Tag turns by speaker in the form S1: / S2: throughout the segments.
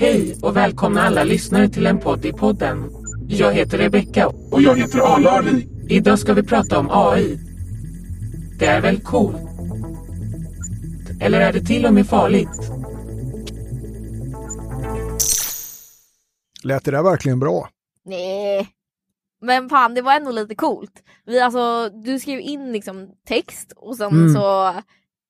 S1: Hej och välkomna alla lyssnare till en podd i podden. Jag heter Rebecka
S2: Och jag heter Alari.
S1: Idag ska vi prata om AI. Det är väl coolt? Eller är det till och med farligt?
S3: Lät det där verkligen bra?
S4: Nej. Men fan det var ändå lite coolt. Vi, alltså, du skrev in liksom text och sen
S3: Mm.
S4: så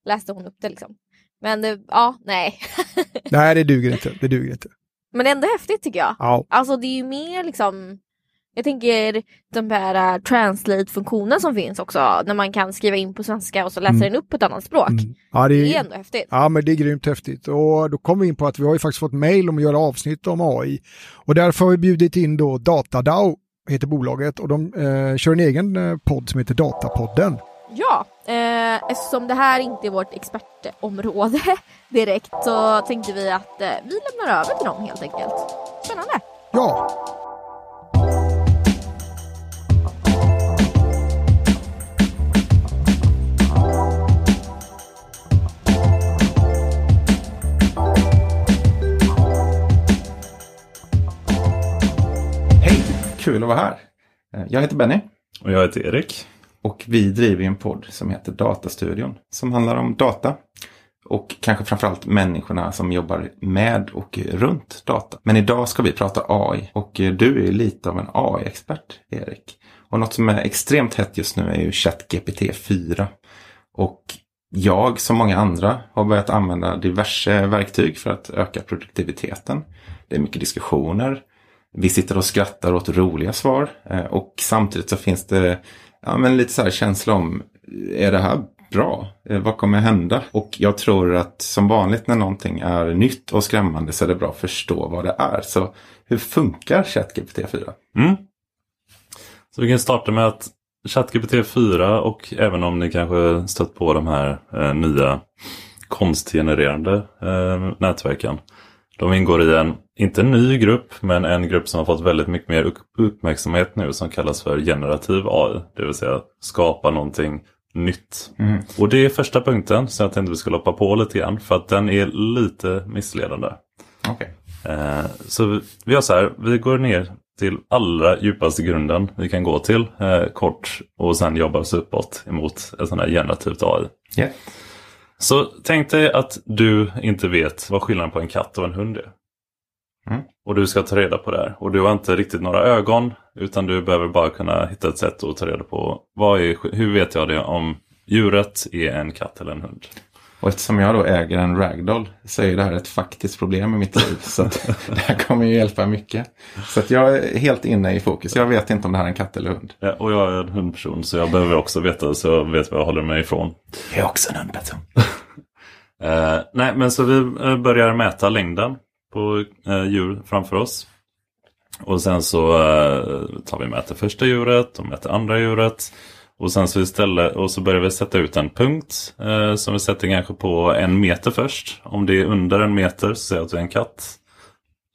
S4: läste hon upp det liksom. Men det, ja, nej.
S3: Nej, det duger inte. Det duger inte.
S4: Men ändå häftigt tycker jag.
S3: Ja,
S4: Alltså det är ju mer liksom jag tänker den här uh, translate-funktionen som finns också när man kan skriva in på svenska och så läser
S3: Mm.
S4: den upp på ett annat språk.
S3: mm. ja, det
S4: Det är
S3: är,
S4: ändå häftigt.
S3: ja, men det är grymt häftigt. Och då kommer vi in på att vi har ju faktiskt fått mejl om att göra avsnitt om AI. Och därför har vi bjudit in då Datadao, heter bolaget, och de eh, kör en egen eh, podd som heter Datapodden.
S4: Ja, eh, eftersom det här inte är vårt expertområde direkt så tänkte vi att eh, vi lämnar över till dem helt enkelt. Spännande!
S3: Ja,
S5: Hej! Kul att vara här. Eh, Jag heter Benny
S6: Och jag heter Erik
S5: och vi driver ju en podd som heter Datastudion. Som handlar om data. Och kanske framförallt människorna som jobbar med och runt data. Men idag ska vi prata AI. Och du är lite av en AI-expert, Erik. Och något som är extremt hett just nu är ju ChatGPT 4. Och jag, som många andra, har börjat använda diverse verktyg för att öka produktiviteten. Det är mycket diskussioner. Vi sitter och skrattar åt roliga svar. Eh, och samtidigt så finns det ja, men lite så här känsla om, är det här bra? Eh, vad kommer hända? Och jag tror att som vanligt när någonting är nytt och skrämmande så är det bra att förstå vad det är. Så hur funkar ChatGPT 4?
S6: Mm. Så vi kan starta med att ChatGPT 4 och även om ni kanske stött på de här eh, nya konstgenererande eh, nätverken. De ingår i en, inte en ny grupp, men en grupp som har fått väldigt mycket mer upp- uppmärksamhet nu som kallas för generativ AI. Det vill säga skapa någonting nytt.
S5: Mm.
S6: Och det är första punkten så jag tänkte vi skulle hoppa på lite grann för att den är lite missledande.
S5: Okej.
S6: Eh, Så vi- vi gör så här, vi går ner till allra djupaste grunden vi kan gå till eh, kort och sen jobbar oss uppåt emot ett sånt här generativt AI.
S5: Ja.
S6: Så tänk dig att du inte vet vad skillnaden på en katt och en hund är.
S5: Mm.
S6: Och du ska ta reda på det här. Och du har inte riktigt några ögon utan du behöver bara kunna hitta ett sätt att ta reda på vad är, hur vet jag det om djuret är en katt eller en hund.
S5: Och eftersom jag då äger en ragdoll så är det här ett faktiskt problem i mitt liv. Så det här kommer ju hjälpa mycket. Så jag är helt inne i fokus. Jag vet inte om det här är en katt eller hund.
S6: Ja, och jag är en hundperson så jag behöver också veta så jag vet vad jag håller mig ifrån.
S5: Jag är också en hundperson.
S6: Eh, nej, men så vi eh, börjar mäta längden på eh, djur framför oss. Och sen så eh, tar vi mäter första djuret och mäter andra djuret. Och sen så istället, och så börjar vi sätta ut en punkt eh, som vi sätter kanske på en meter först. Om det är under en meter så säger jag att det är en katt.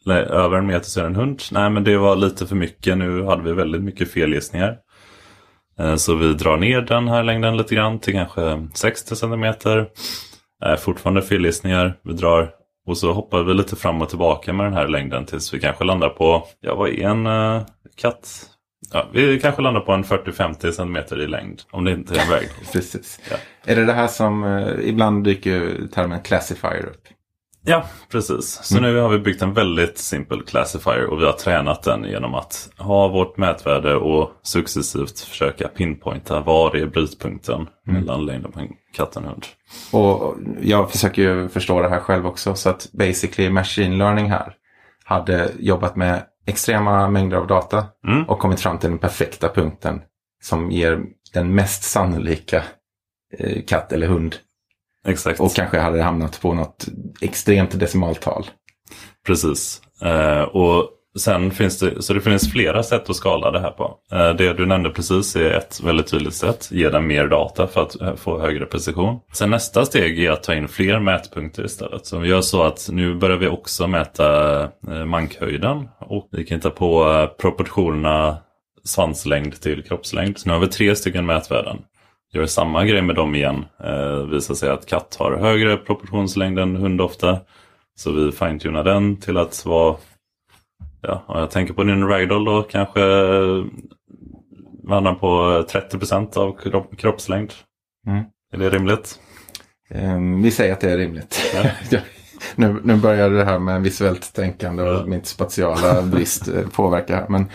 S6: Eller över en meter så är det en hund. Nej men det var lite för mycket. Nu hade vi väldigt mycket felgissningar. Eh, Så vi drar ner den här längden lite grann till kanske 60 centimeter. Eh, Fortfarande felgissningar. Vi drar och så hoppar vi lite fram och tillbaka med den här längden tills vi kanske landar på, ja vad är en eh, katt? Ja, vi kanske landar på en 40-50 centimeter i längd. Om det inte är en väg.
S5: Precis.
S6: Ja.
S5: Är det det här som eh, ibland dyker termen classifier upp?
S6: Ja, precis. Så nu har vi byggt en väldigt simpel classifier och vi har tränat den genom att ha vårt mätvärde och successivt försöka pinpointa var är brytpunkten mellan längden på en katt och en hund.
S5: Och jag försöker ju förstå det här själv också. Så att basically machine learning här hade jobbat med extrema mängder av data
S6: Mm.
S5: och kommit fram till den perfekta punkten som ger den mest sannolika eh, katt eller hund.
S6: Exakt.
S5: Och kanske hade hamnat på något extremt decimaltal.
S6: Precis. Eh, och sen finns det, så det finns flera sätt att skala det här på. Eh, det du nämnde precis är ett väldigt tydligt sätt. Ge den mer data för att eh, få högre precision. Sen nästa steg är att ta in fler mätpunkter istället. Så vi gör så att nu börjar vi också mäta eh, mankhöjden. Och vi kan ta på proportionerna svanslängd till kroppslängd. Så nu har vi tre stycken mätvärden. Gör samma grej med dem igen. Eh, visar sig att katt har högre proportionslängd än hund ofta. Så vi finetunar den till att vara, ja, om jag tänker på din ragdoll då, kanske vandrar på 30% av kropp, kroppslängd.
S5: Mm.
S6: Är det rimligt?
S5: Ehm, vi säger att det är rimligt.
S6: Ja.
S5: Nu, nu börjar det här med visuellt tänkande och
S6: Ja.
S5: mitt spatiala brist eh, påverka. här, Men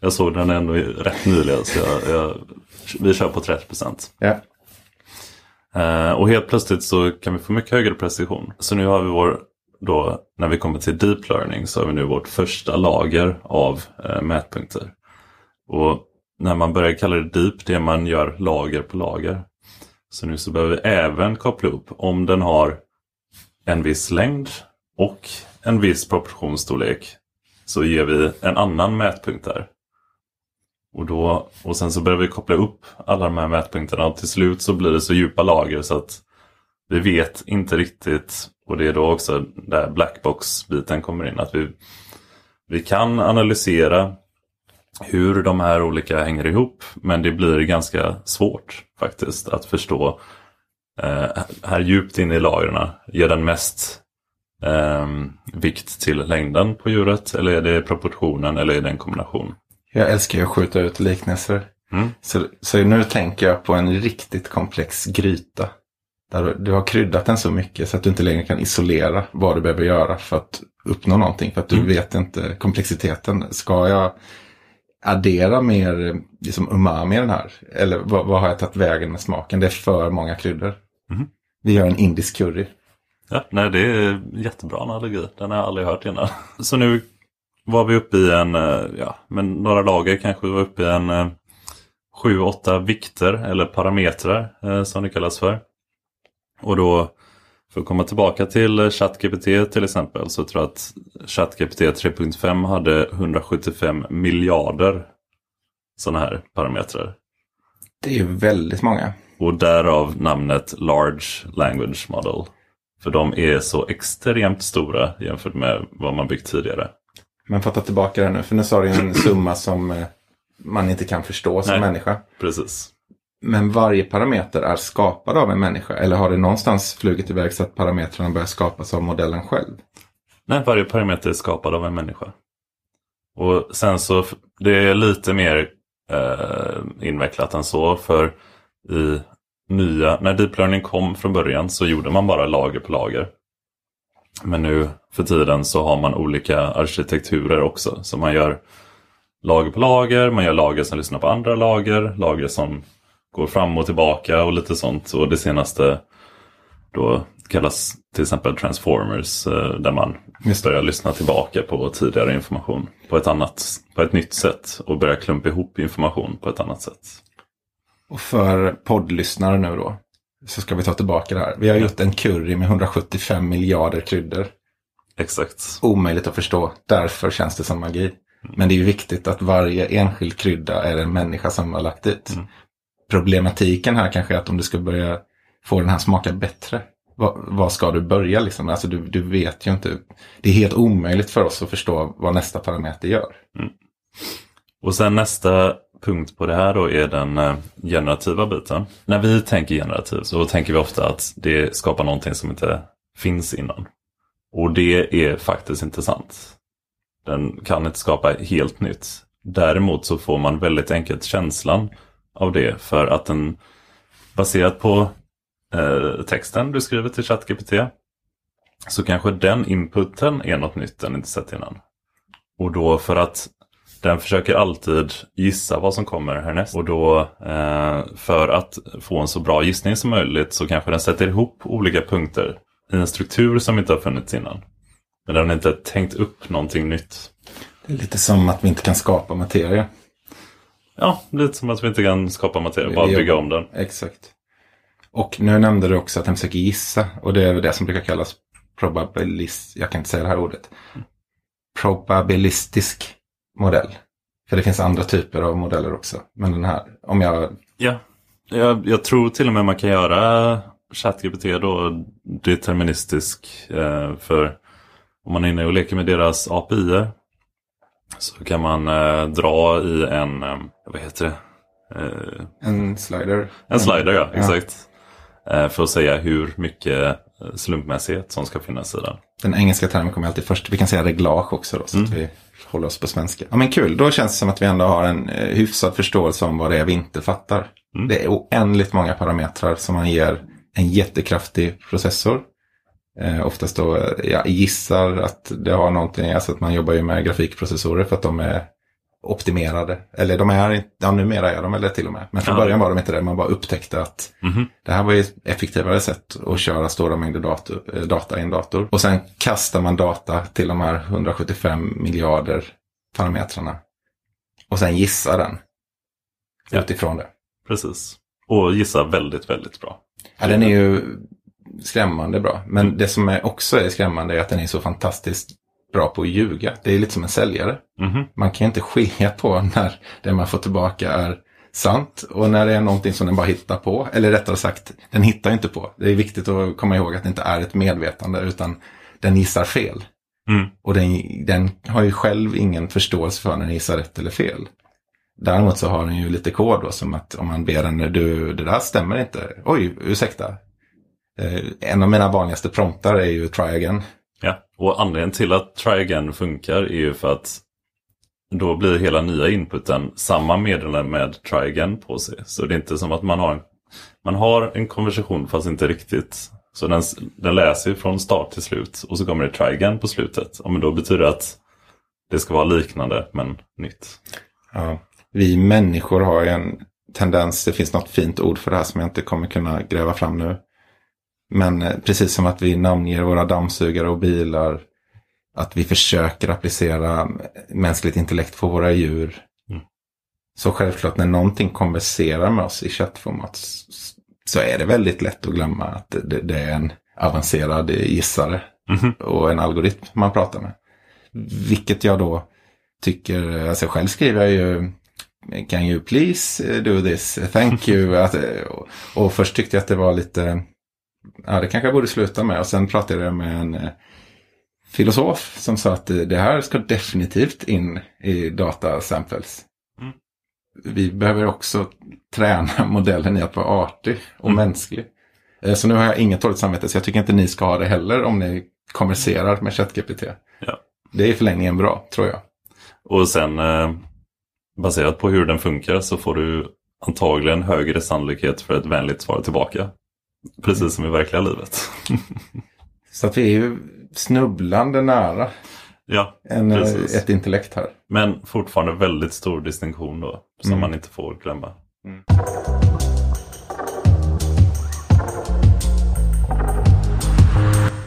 S6: Jag såg den ändå rätt nyligen så jag, jag, vi kör på 30%.
S5: ja,
S6: Eh, och helt plötsligt så kan vi få mycket högre precision. Så nu har vi vår, då när vi kommer till deep learning så har vi nu vårt första lager av eh, mätpunkter. Och när man börjar kalla det deep, det är man gör lager på lager. Så nu så behöver vi även koppla upp om den har en viss längd och en viss proportionsstorlek. Så ger vi en annan mätpunkt där. Och, då, och sen så börjar vi koppla upp alla de här mätpunkterna och till slut så blir det så djupa lager så att vi vet inte riktigt och det är då också där blackbox-biten kommer in. Att vi, vi kan analysera hur de här olika hänger ihop men det blir ganska svårt faktiskt att förstå eh, här djupt inne i lagren. Ger den mest eh, vikt till längden på djuret eller är det proportionen eller är det en kombination?
S5: jag älskar ju att skjuta ut liknelser.
S6: Mm.
S5: Så, så nu tänker jag på en riktigt komplex gryta. Där du, har kryddat den så mycket så att du inte längre kan isolera vad du behöver göra för att uppnå någonting. För att du
S6: Mm.
S5: vet inte komplexiteten. Ska jag addera mer eh, liksom umami i den här? Eller vad, vad har jag tagit vägen med smaken? Det är för många kryddor.
S6: Mhm.
S5: Vi gör en indisk curry.
S6: Ja, nej det är jättebra analogi. Den har jag aldrig hört innan. Så nu var vi uppe i en, eh, ja, men några lager kanske vi var uppe i en eh, sju, åtta vikter eller parametrar eh, som det kallas för. Och då, för att komma tillbaka till ChatGPT till exempel, så tror jag att ChatGPT 3.5 hade 175 miljarder sådana här parametrar.
S5: Det är ju väldigt många.
S6: Och därav namnet Large Language Model. För de är så extremt stora jämfört med vad man byggt tidigare.
S5: Men för att ta tillbaka det nu, för nu sa du en summa som eh, man inte kan förstå som
S6: Nej.
S5: människa.
S6: Precis.
S5: Men varje parameter är skapad av en människa? Eller har det någonstans flugit iväg så att parametrarna börjar skapas av modellen själv?
S6: Nej, varje parameter är skapad av en människa. Och sen så, det är lite mer eh, invecklat än så. För i nya, när deep learning kom från början så gjorde man bara lager på lager. Men nu för tiden så har man olika arkitekturer också. Så man gör lager på lager, man gör lager som lyssnar på andra lager, lager som går fram och tillbaka och lite sånt. Och det senaste då kallas till exempel transformers eh, där man
S5: Just
S6: börjar lyssna tillbaka på tidigare information på ett, annat, på ett nytt sätt och börjar klumpa ihop information på ett annat sätt.
S5: Och för poddlyssnare nu då, så ska vi ta tillbaka det här. Vi har gjort en curry med 175 miljarder kryddor.
S6: Exakt.
S5: Omöjligt att förstå, därför känns det som magi. Men det är ju viktigt att varje enskild krydda är en människa som har lagt dit.
S6: Mm.
S5: Problematiken här kanske är att om du ska börja få den här smaka bättre, vad, vad ska du börja liksom? Alltså du, du vet ju inte. Det är helt omöjligt för oss att förstå vad nästa parameter gör. Mm.
S6: Och sen nästa punkt på det här då är den eh, generativa biten. När vi tänker generativt så tänker vi ofta att det skapar någonting som inte finns innan. Och det är faktiskt inte sant. Den kan inte skapa helt nytt. Däremot så får man väldigt enkelt känslan av det för att den baserat på eh, texten du skriver till ChatGPT så kanske den inputen är något nytt den inte sett innan. Och då för att den försöker alltid gissa vad som kommer härnäst. Och då eh, för att få en så bra gissning som möjligt så kanske den sätter ihop olika punkter i en struktur som inte har funnits innan. Men den har inte tänkt upp någonting nytt.
S5: Det är lite som att vi inte kan skapa materia.
S6: Ja, lite som att vi inte kan skapa materia, bara bygga om den.
S5: Exakt. Och nu nämnde du också att den försöker gissa. Och det är väl det som brukar kallas probabilist. Jag kan inte säga det här ordet. Probabilistisk modell. För det finns andra typer av modeller också. Men den här, om jag...
S6: Ja, jag, jag tror till och med man kan göra ChatGPT då deterministisk. Eh, för om man är inne och leker med deras API så kan man eh, dra i en, eh, vad heter det? Eh,
S5: En slider.
S6: en slider ja,
S5: Ja.
S6: exakt. Eh, för att säga hur mycket eh, slumpmässighet som ska finnas i den.
S5: Den engelska termen kommer alltid först. Vi kan säga reglage också då, så att vi håller oss på svenska. Ja men kul, då känns det som att vi ändå har en eh, hyfsad förståelse om vad det är vi inte fattar. Det är oändligt många parametrar som man ger en jättekraftig processor. Eh, oftast då, jag gissar att det har någonting, alltså att man jobbar ju med grafikprocessorer för att de är optimerade. Eller de är inte, ja numera är de eller till och med. Men från
S6: Ja.
S5: början var de inte det, man bara upptäckte att
S6: Mhm.
S5: det här var ju ett effektivare sätt att köra stora mängder dator, eh, data i en dator. Och sen kastar man data till de här 175 miljarder parametrarna. Och sen gissar den.
S6: Ja.
S5: Utifrån det.
S6: Precis. Och gissa väldigt, väldigt bra.
S5: Ja, den är ju skrämmande bra. Men det som är också är skrämmande är att den är så fantastiskt bra på att ljuga. Det är lite som en säljare.
S6: Mhm.
S5: Man kan inte skilja på när det man får tillbaka är sant och när det är någonting som den bara hittar på. Eller rättare sagt, den hittar inte på. Det är viktigt att komma ihåg att det inte är ett medvetande utan den gissar fel.
S6: Mm.
S5: Och den, den har ju själv ingen förståelse för när den gissar rätt eller fel. Däremot så har den ju lite kod då som att om man ber den, du, det där stämmer inte. Oj, ursäkta. Eh, en av mina vanligaste promptar är ju try again.
S6: Ja, och anledningen till att try again funkar är ju för att då blir hela nya inputen samma meddelande med try again på sig. Så det är inte som att man har en, man har en konversation fast inte riktigt. Så den, den läser från start till slut och så kommer det try again på slutet. Ja, men då betyder det att det ska vara liknande men nytt.
S5: Ja. Vi människor har ju en tendens, det finns något fint ord för det här som jag inte kommer kunna gräva fram nu. Men eh, precis som att vi namnger våra dammsugare och bilar, att vi försöker applicera mänskligt intellekt på våra djur.
S6: Mm.
S5: Så självklart när någonting konverserar med oss i chattformat så är det väldigt lätt att glömma att det, det är en avancerad gissare
S6: Mhm.
S5: och en algoritm man pratar med. Vilket jag då tycker, alltså själv skriver jag ju Can you please eh, do this? Thank you. Att, eh, och, och först tyckte jag att det var lite, ja det kanske jag borde sluta med. Och sen pratade jag med en eh, filosof som sa att eh, det här ska definitivt in i data samples.
S6: Mm.
S5: Vi behöver också träna modellen i att vara artig och mänsklig. Eh, Så nu har jag inget dåligt samvete, så jag tycker inte ni ska ha det heller om ni konverserar med ChatGPT.
S6: Ja.
S5: Det är i förlängningen bra, tror jag.
S6: Och sen baserat på hur den funkar så får du antagligen högre sannolikhet för ett vänligt svar tillbaka. Precis som i verkliga livet.
S5: Så att vi är ju snubblande nära
S6: ja,
S5: en, eh,
S6: Precis.
S5: ett intellekt här.
S6: men fortfarande väldigt stor distinktion då. Som
S5: Mm.
S6: man inte får glömma.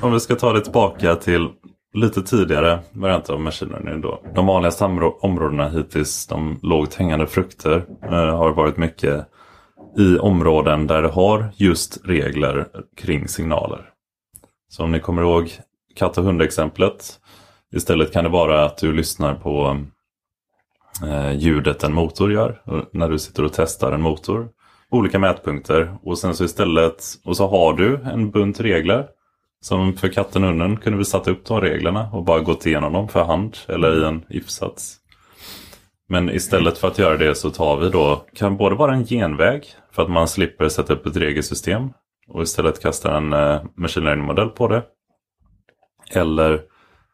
S6: Om vi ska ta det tillbaka till lite tidigare varianter av machine learning då. De vanligaste områ- områdena hittills, de lågt hängande frukter, eh, har varit mycket i områden där det har just regler kring signaler. Så om ni kommer ihåg katt och hundexemplet. Istället kan det vara att du lyssnar på eh, ljudet en motor gör när du sitter och testar en motor. Olika mätpunkter och sen så istället och så har du en bunt regler. Som för katten och hunden kunde vi satt upp de reglerna och bara gått igenom dem för hand eller i en if-sats. Men istället för att göra det så tar vi då, kan både vara en genväg för att man slipper sätta upp ett regelsystem och istället kasta en eh, machine learning-modell på det. Eller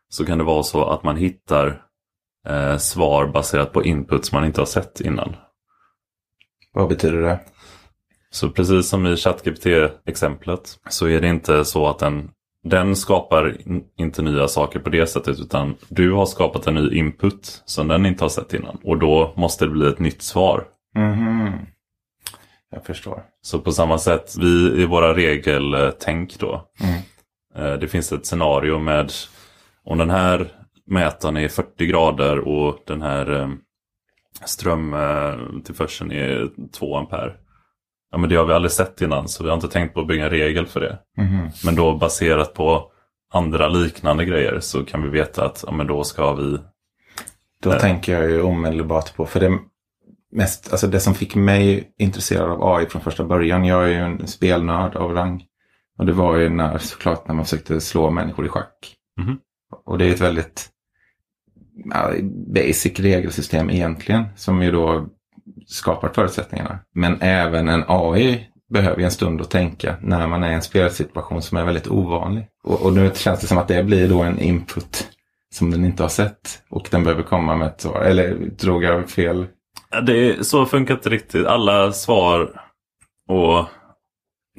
S6: så kan det vara så att man hittar eh, svar baserat på inputs man inte har sett innan.
S5: Vad betyder det?
S6: Så precis som i ChatGPT-exemplet så är det inte så att den, den skapar in, inte nya saker på det sättet utan du har skapat en ny input som den inte har sett innan. Och då måste det bli ett nytt svar.
S5: Mhm. Jag förstår.
S6: Så på samma sätt, vi i våra regeltänk då.
S5: Mm.
S6: Eh, Det finns ett scenario med om den här mätaren är 40 grader och den här eh, strömtillförseln är 2 ampere. Ja men det har vi aldrig sett innan så vi har inte tänkt på att bygga en regel för det.
S5: Mhm.
S6: Men då baserat på andra liknande grejer så kan vi veta att ja, men då ska vi...
S5: Då
S6: Eh.
S5: tänker jag ju omedelbart på, för det mest, alltså det som fick mig intresserad av AI från första början, jag är ju en spelnörd av rang. Och det var ju när, såklart när man försökte slå människor i schack.
S6: Mhm.
S5: Och det är ett väldigt basic regelsystem egentligen, som ju då skapar förutsättningarna. Men även en AI behöver en stund att tänka när man är i en spelsituation som är väldigt ovanlig. Och, och nu känns det som att det blir då en input som den inte har sett och den behöver komma med ett svar. Eller drog jag fel?
S6: Det är, så funkar inte riktigt. Alla svar och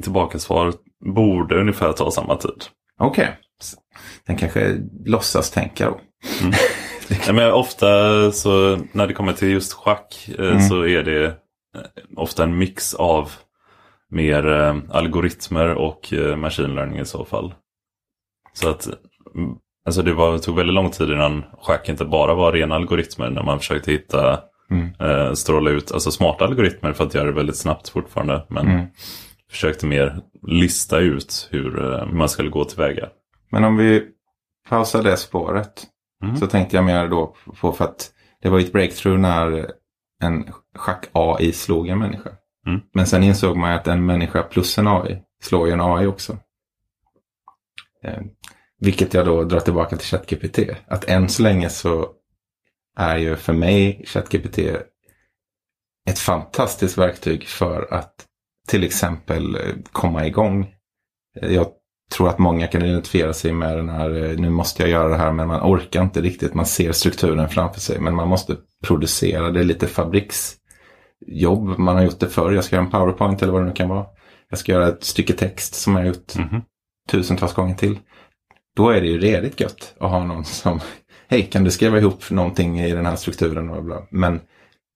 S6: tillbakasvar borde ungefär ta samma tid.
S5: Okej. Den kanske låtsas tänka då.
S6: Ja, men ofta så när det kommer till just schack eh,
S5: Mm.
S6: så är det eh, ofta en mix av mer eh, algoritmer och machine learning i så fall. Så att mm, alltså det var, tog väldigt lång tid innan schack inte bara var rena algoritmer när man försökte hitta
S5: Mm.
S6: stråla ut alltså smarta algoritmer för att göra det väldigt snabbt fortfarande. Men
S5: Mm.
S6: försökte mer lista ut hur man skulle gå tillväga.
S5: Men om vi pausar det spåret.
S6: Mm.
S5: Så tänkte jag mer då på för att det var ett breakthrough när en schack-AI slog en människa.
S6: Mm.
S5: Men sen insåg man att en människa plus en AI slår ju en AI också. Eh, vilket jag då drar tillbaka till ChatGPT. Att än så länge så är ju för mig ChatGPT ett fantastiskt verktyg för att till exempel komma igång. Jag tror att många kan identifiera sig med den här, eh, nu måste jag göra det här men man orkar inte riktigt. Man ser strukturen framför sig men man måste producera. Det är lite fabriksjobb. Man har gjort det förr. Jag ska göra en powerpoint eller vad det nu kan vara. Jag ska göra ett stycke text som jag har gjort
S6: Mhm.
S5: tusentals gånger till. Då är det ju redigt gött att ha någon som, hej kan du skriva ihop någonting i den här strukturen och bla. Men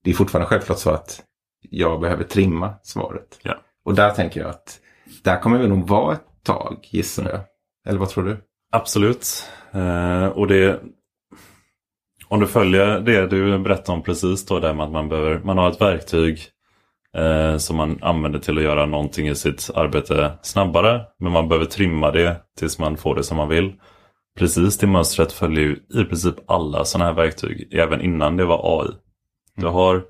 S5: det är fortfarande självklart så att jag behöver trimma svaret.
S6: Ja.
S5: Och där tänker jag att där kommer vi nog vara ett tag, gissar jag. Eller vad tror du?
S6: Absolut. Eh, och det om du följer det du berättade om precis då där med att man behöver, man har ett verktyg eh, som man använder till att göra någonting i sitt arbete snabbare. Men man behöver trimma det tills man får det som man vill. Precis det mönstret följer ju i princip alla sådana här verktyg, även innan det var AI. Du har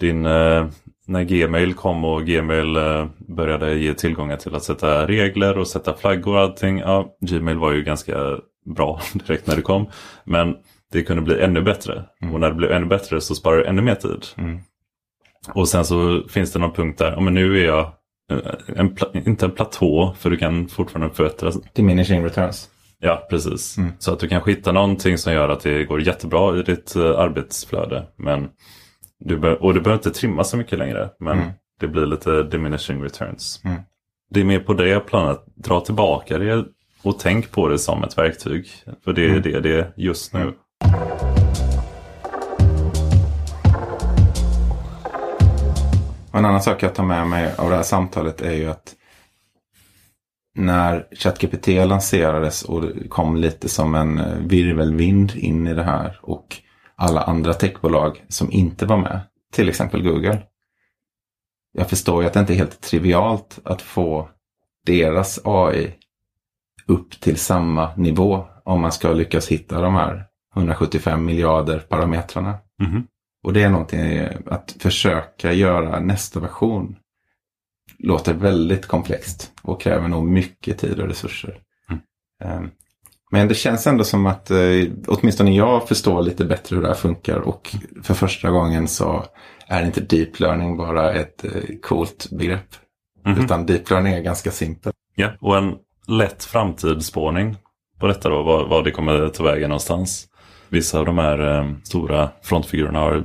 S6: din, eh, när Gmail kom och Gmail eh, började ge tillgångar till att sätta regler och sätta flaggor och allting. Ja, Gmail var ju ganska bra direkt när det kom. Men det kunde bli ännu bättre. Och när det blev ännu bättre så sparar det ännu mer tid.
S5: Mm.
S6: Och sen så finns det någon punkt där, ja men nu är jag eh, en inte en platå för du kan fortfarande förbättra.
S5: Diminishing returns.
S6: Ja, precis.
S5: Mm.
S6: Så att du kanske hittar någonting som gör att det går jättebra i ditt eh, arbetsflöde. Men du be- och du behöver inte trimma så mycket längre. Men
S5: Mm.
S6: det blir lite diminishing returns.
S5: Mm.
S6: Det är mer på det planet. Dra tillbaka det och tänk på det som ett verktyg. För det är
S5: Mm.
S6: det det är just nu.
S5: Och en annan sak jag tar med mig av det här samtalet är ju att när ChatGPT lanserades och kom lite som en eh, virvelvind in i det här och alla andra techbolag som inte var med, till exempel Google. Jag förstår ju att det inte är helt trivialt att få deras AI upp till samma nivå om man ska lyckas hitta de här 175 miljarder parametrarna.
S6: Mhm.
S5: Och det är någonting att försöka göra nästa version låter väldigt komplext och kräver nog mycket tid och resurser. Eh, Men det känns ändå som att eh, åtminstone jag förstår lite bättre hur det här funkar och för första gången så är inte deep learning bara ett eh, coolt begrepp.
S6: Mhm.
S5: Utan deep learning är ganska simpelt.
S6: Ja, och en lätt framtidsspårning på detta då, vad, vad det kommer ta vägen någonstans. Vissa av de här eh, stora frontfigurerna har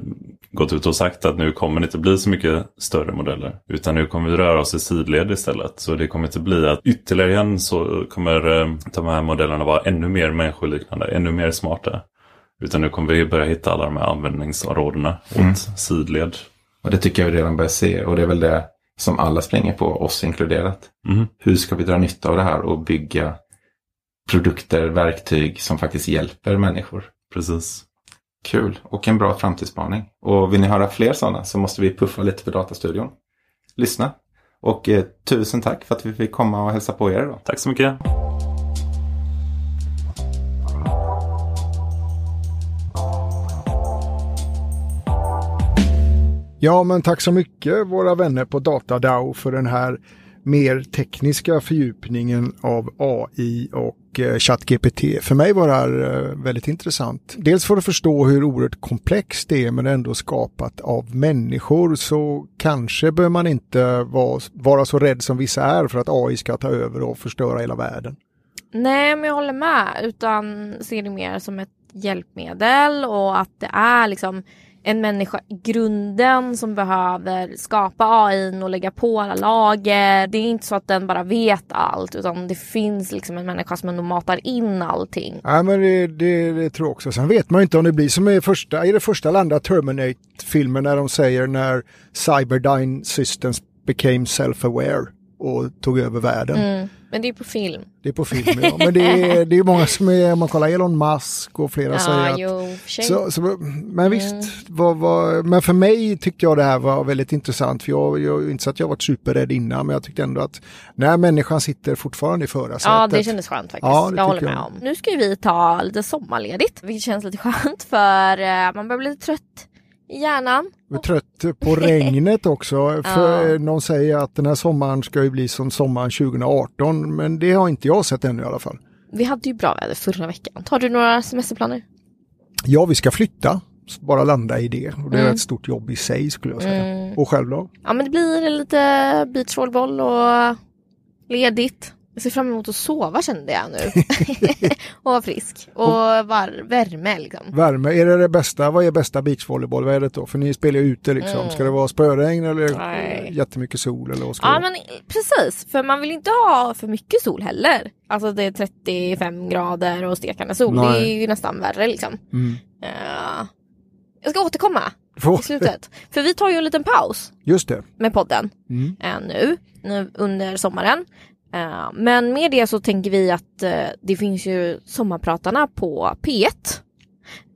S6: gått ut och sagt att nu kommer det inte bli så mycket större modeller. Utan nu kommer vi röra oss i sidled istället. Så det kommer inte bli att ytterligare igen så kommer eh, de här modellerna vara ännu mer människoliknande, ännu mer smarta. Utan nu kommer vi börja hitta alla de här användningsområdena åt sidled.
S5: Och det tycker jag vi redan börjar se och det är väl det som alla springer på, oss inkluderat.
S6: Mhm.
S5: Hur ska vi dra nytta av det här och bygga produkter, verktyg som faktiskt hjälper människor?
S6: Precis.
S5: Kul och en bra framtidsspaning. Och vill ni höra fler sådana så måste vi puffa lite för Datastudion. Lyssna. Och eh, tusen tack för att vi fick komma och hälsa på er idag.
S6: Tack så mycket.
S3: Ja, men tack så mycket våra vänner på DataDAO för den här mer tekniska fördjupningen av AI och eh, ChatGPT. För mig var det här eh, väldigt intressant. Dels för att förstå hur oerhört komplext det är men ändå skapat av människor så kanske behöver man inte vara, vara så rädd som vissa är för att AI ska ta över och förstöra hela världen.
S4: Nej, men jag håller med. Utan ser det mer som ett hjälpmedel och att det är liksom en människa i grunden som behöver skapa AI och lägga på alla lager. Det är inte så att den bara vet allt utan det finns liksom en människa som ändå matar in allting.
S3: Ja men det, det, det tror jag också. Sen vet man ju inte om det blir som i första, i det första eller andra Terminate-filmen när de säger när Cyberdyne Systems became self-aware och tog över världen.
S4: Mm. Men det är på film.
S3: Det är på film, ja. Men det är, det är många som är, om man kollar Elon Musk och flera
S4: Ja,
S3: säger att...
S4: jo.
S3: Så, så, men visst, vad, vad, men för mig tyckte jag det här var väldigt intressant. För jag, jag inte så att jag varit superrädd innan, men jag tyckte ändå att när människan sitter fortfarande i förarsätet.
S4: Ja, det kändes skönt faktiskt.
S3: Ja, det
S4: jag håller med
S3: jag.
S4: om. Nu ska vi ta lite sommarledigt, vilket känns lite skönt för eh, man börjar bli lite trött i hjärnan.
S3: Är trött på regnet också. För
S4: Ja.
S3: Någon säger att den här sommaren ska ju bli som sommaren 2018, men det har inte jag sett ännu i alla fall.
S4: Vi hade ju bra väder förra veckan. Tar du några semesterplaner?
S3: Ja, vi ska flytta, bara landa i det. Och det är
S4: Mm.
S3: ett stort jobb i sig skulle jag säga.
S4: Mm.
S3: Och själv då?
S4: Ja men det blir lite beachvolleyboll och ledigt. Jag ser fram emot att sova kände jag nu. och vara frisk. Och var, värme liksom.
S3: Värme, är det det bästa? Vad är bästa beachvolleybollvädret då? För ni spelar ju ute liksom.
S4: Mm.
S3: Ska det vara spöregn eller
S4: Nej.
S3: jättemycket sol eller vad ska
S4: Ja
S3: det vara?
S4: men precis, för man vill inte ha för mycket sol heller. Alltså det är 35 grader och stekande sol. Det
S3: Nej.
S4: är ju nästan värre liksom.
S3: Mm.
S4: Eh, jag ska återkomma i slutet. för vi tar ju en liten paus
S3: Just det.
S4: med podden
S3: Mm.
S4: eh, nu, nu under sommaren. Eh, men med det så tänker vi att eh, det finns ju sommarpratarna på P1.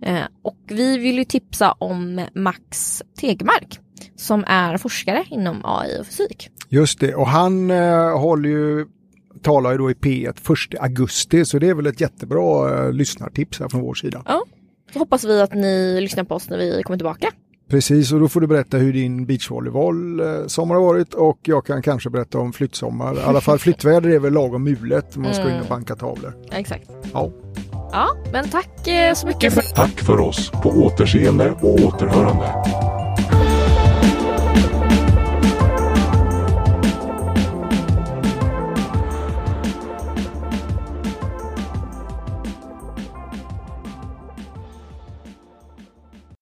S4: Eh, och vi vill ju tipsa om Max Tegmark som är forskare inom AI och fysik.
S3: Just det. Och han håller ju, talar ju då i P1 1 augusti. Så det är väl ett jättebra lyssnartips här från vår sida.
S4: Så hoppas vi att ni lyssnar på oss när vi kommer tillbaka.
S3: Precis, och då får du berätta hur din beachvolleyboll eh, sommar har varit och jag kan kanske berätta om flyttsommar. I alla fall flyttväder är väl lagom mulet. Man ska in och banka tavlor.
S4: Ja, exakt.
S3: Ja.
S4: Ja, men tack eh, så mycket för
S2: Tack för oss. På återseende och återhörande.